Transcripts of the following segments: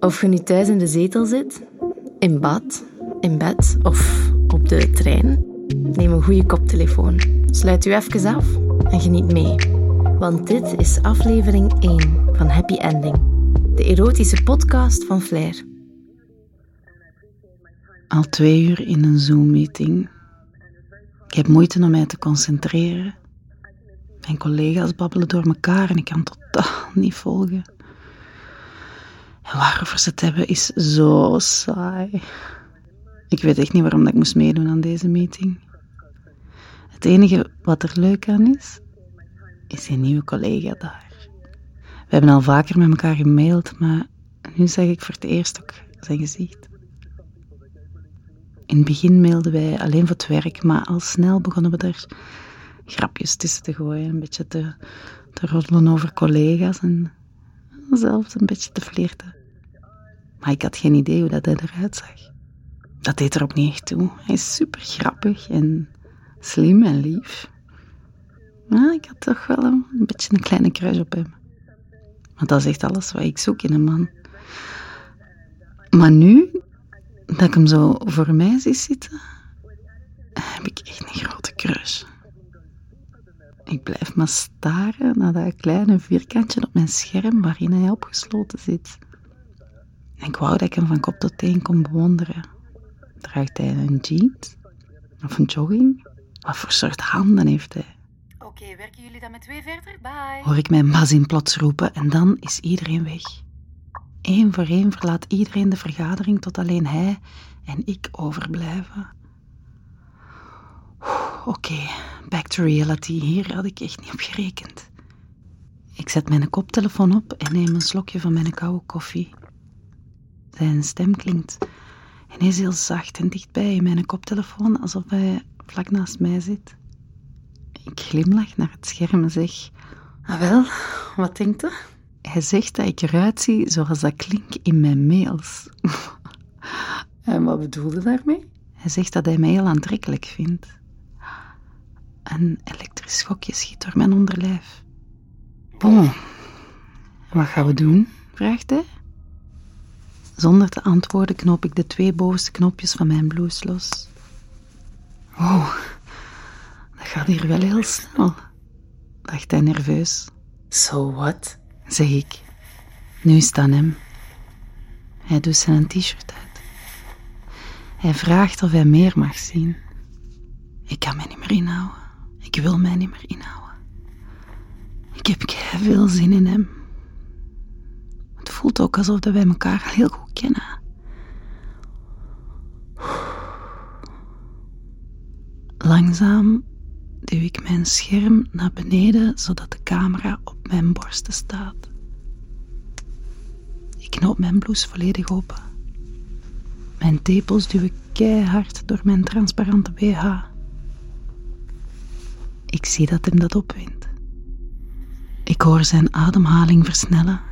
Of je nu thuis in de zetel zit, in bad, in bed of op de trein, neem een goede koptelefoon. Sluit u even af en geniet mee. Want dit is aflevering 1 van Happy Ending, de erotische podcast van Flair. Al twee uur in een Zoom-meeting. Ik heb moeite om mij te concentreren. Mijn collega's babbelen door elkaar en ik kan totaal niet volgen. Waarover ze het hebben is zo saai. Ik weet echt niet waarom ik moest meedoen aan deze meeting. Het enige wat er leuk aan is, is een nieuwe collega daar. We hebben al vaker met elkaar gemaild, maar nu zeg ik voor het eerst ook zijn gezicht. In het begin mailden wij alleen voor het werk, maar al snel begonnen we er grapjes tussen te gooien, een beetje te, te roddelen over collega's en zelfs een beetje te flirten. Maar ik had geen idee hoe dat hij eruit zag. Dat deed er ook niet echt toe. Hij is super grappig en slim en lief. Maar ik had toch wel een, beetje een kleine kruis op hem. Want dat is echt alles wat ik zoek in een man. Maar nu, dat ik hem zo voor mij zie zitten, heb ik echt een grote kruis. Ik blijf maar staren naar dat kleine vierkantje op mijn scherm waarin hij opgesloten zit. En ik wou dat ik hem van kop tot teen kon bewonderen. Draagt hij een jeans? Of een jogging? Wat voor soort handen heeft hij? Oké, werken jullie dan met twee verder? Bye. Hoor ik mijn mazin plots roepen en dan is iedereen weg. Eén voor één verlaat iedereen de vergadering tot alleen hij en ik overblijven. Oké, back to reality. Hier had ik echt niet op gerekend. Ik zet mijn koptelefoon op en neem een slokje van mijn koude koffie. Zijn stem klinkt ineens heel zacht en dichtbij in mijn koptelefoon, alsof hij vlak naast mij zit. Ik glimlach naar het scherm en zeg: Ah wel, wat denkt u? Hij zegt dat ik eruit zie zoals dat klinkt in mijn mails. En wat bedoelde daarmee? Hij zegt dat hij mij heel aantrekkelijk vindt. Een elektrisch schokje schiet door mijn onderlijf. Bon, wat gaan we doen? vraagt hij. Zonder te antwoorden knoop ik de twee bovenste knopjes van mijn blouse los. Oh, dat gaat hier wel heel snel, dacht hij nerveus. So what? zeg ik. Nu is het aan hem. Hij doet zijn t-shirt uit. Hij vraagt of hij meer mag zien. Ik kan mij niet meer inhouden. Ik wil mij niet meer inhouden. Ik heb veel zin in hem. Voelt ook alsof wij elkaar heel goed kennen. Langzaam duw ik mijn scherm naar beneden zodat de camera op mijn borsten staat. Ik knoop mijn blouse volledig open. Mijn tepels duw ik keihard door mijn transparante BH. Ik zie dat hem dat opwindt. Ik hoor zijn ademhaling versnellen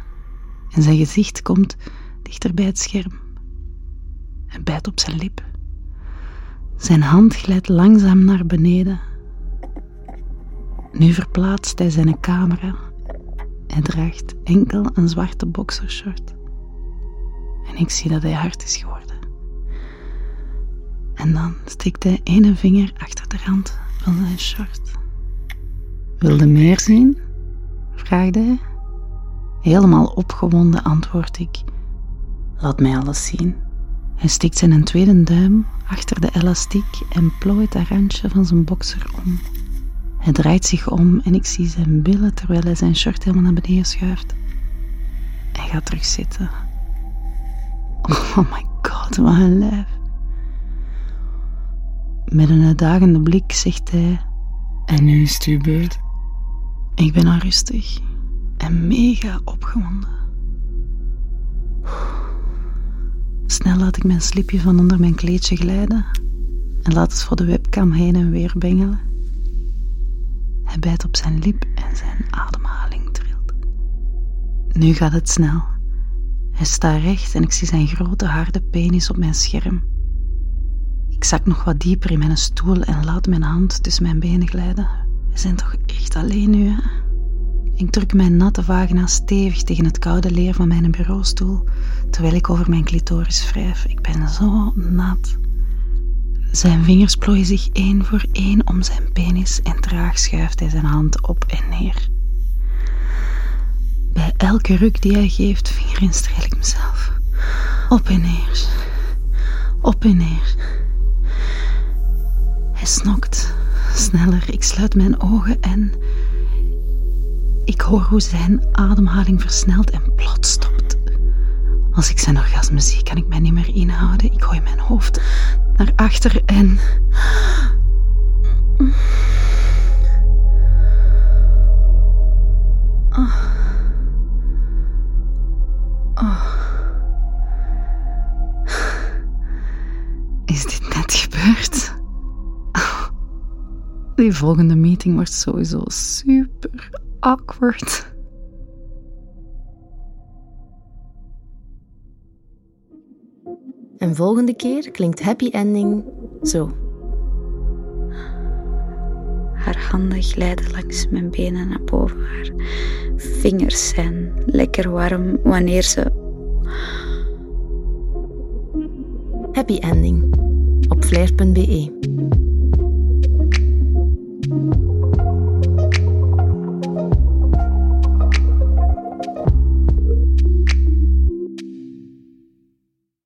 en zijn gezicht komt dichter bij het scherm. Hij bijt op zijn lip. Zijn hand glijdt langzaam naar beneden. Nu verplaatst hij zijn camera. Hij draagt enkel een zwarte boxershort. En ik zie dat hij hard is geworden. En dan steekt hij ene vinger achter de rand van zijn short. Wilde meer zien? vraagde hij. Helemaal opgewonden antwoord ik. Laat mij alles zien. Hij steekt zijn tweede duim achter de elastiek en plooit het randje van zijn boxer om. Hij draait zich om en ik zie zijn billen terwijl hij zijn shirt helemaal naar beneden schuift. Hij gaat terug zitten. Oh my god, wat een lijf. Met een uitdagende blik zegt hij: En nu is het uw beurt. Ik ben al rustig en mega opgewonden. Snel laat ik mijn slipje van onder mijn kleedje glijden en laat het voor de webcam heen en weer bengelen. Hij bijt op zijn lip en zijn ademhaling trilt. Nu gaat het snel. Hij staat recht en ik zie zijn grote harde penis op mijn scherm. Ik zak nog wat dieper in mijn stoel en laat mijn hand tussen mijn benen glijden. We zijn toch echt alleen nu, hè? Ik druk mijn natte vagina stevig tegen het koude leer van mijn bureaustoel, terwijl ik over mijn clitoris wrijf. Ik ben zo nat. Zijn vingers plooien zich één voor één om zijn penis en traag schuift hij zijn hand op en neer. Bij elke ruk die hij geeft, vingerinstreel ik mezelf. Op en neer. Op en neer. Hij snokt. Sneller. Ik sluit mijn ogen en... Ik hoor hoe zijn ademhaling versnelt en plots stopt. Als ik zijn orgasme zie, kan ik mij niet meer inhouden. Ik gooi mijn hoofd naar achter en. Oh. Is dit net gebeurd? Die volgende meeting wordt sowieso super awkward. En volgende keer klinkt happy ending zo. Haar handen glijden langs mijn benen naar boven. Haar vingers zijn lekker warm wanneer ze. Happy ending op flair.be.